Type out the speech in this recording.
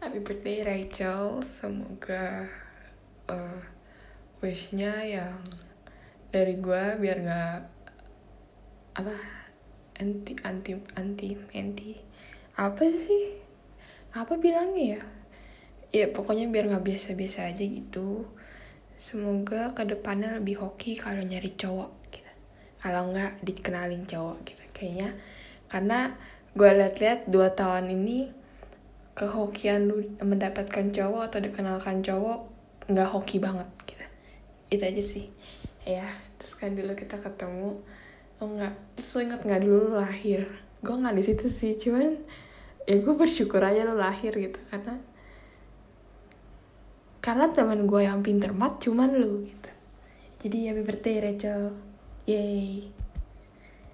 Happy birthday Rachel, semoga uh, wishnya yang dari gue biar nggak apa anti anti anti anti apa sih? Apa bilangnya ya? Ya pokoknya biar nggak biasa-biasa aja gitu. Semoga ke depannya lebih hoki kalau nyari cowok gitu. Kalau nggak dikenalin cowok gitu. Kayaknya karena gue liat-liat dua tahun ini kehokian lu mendapatkan cowok atau dikenalkan cowok nggak hoki banget gitu. Itu aja sih. Ya terus kan dulu kita ketemu oh nggak terus lo inget nggak dulu lu lahir? Gue nggak di situ sih cuman ya gue bersyukur aja lo lahir gitu karena karena teman gue yang pinter mat cuman lu gitu. Jadi happy birthday Rachel. Yay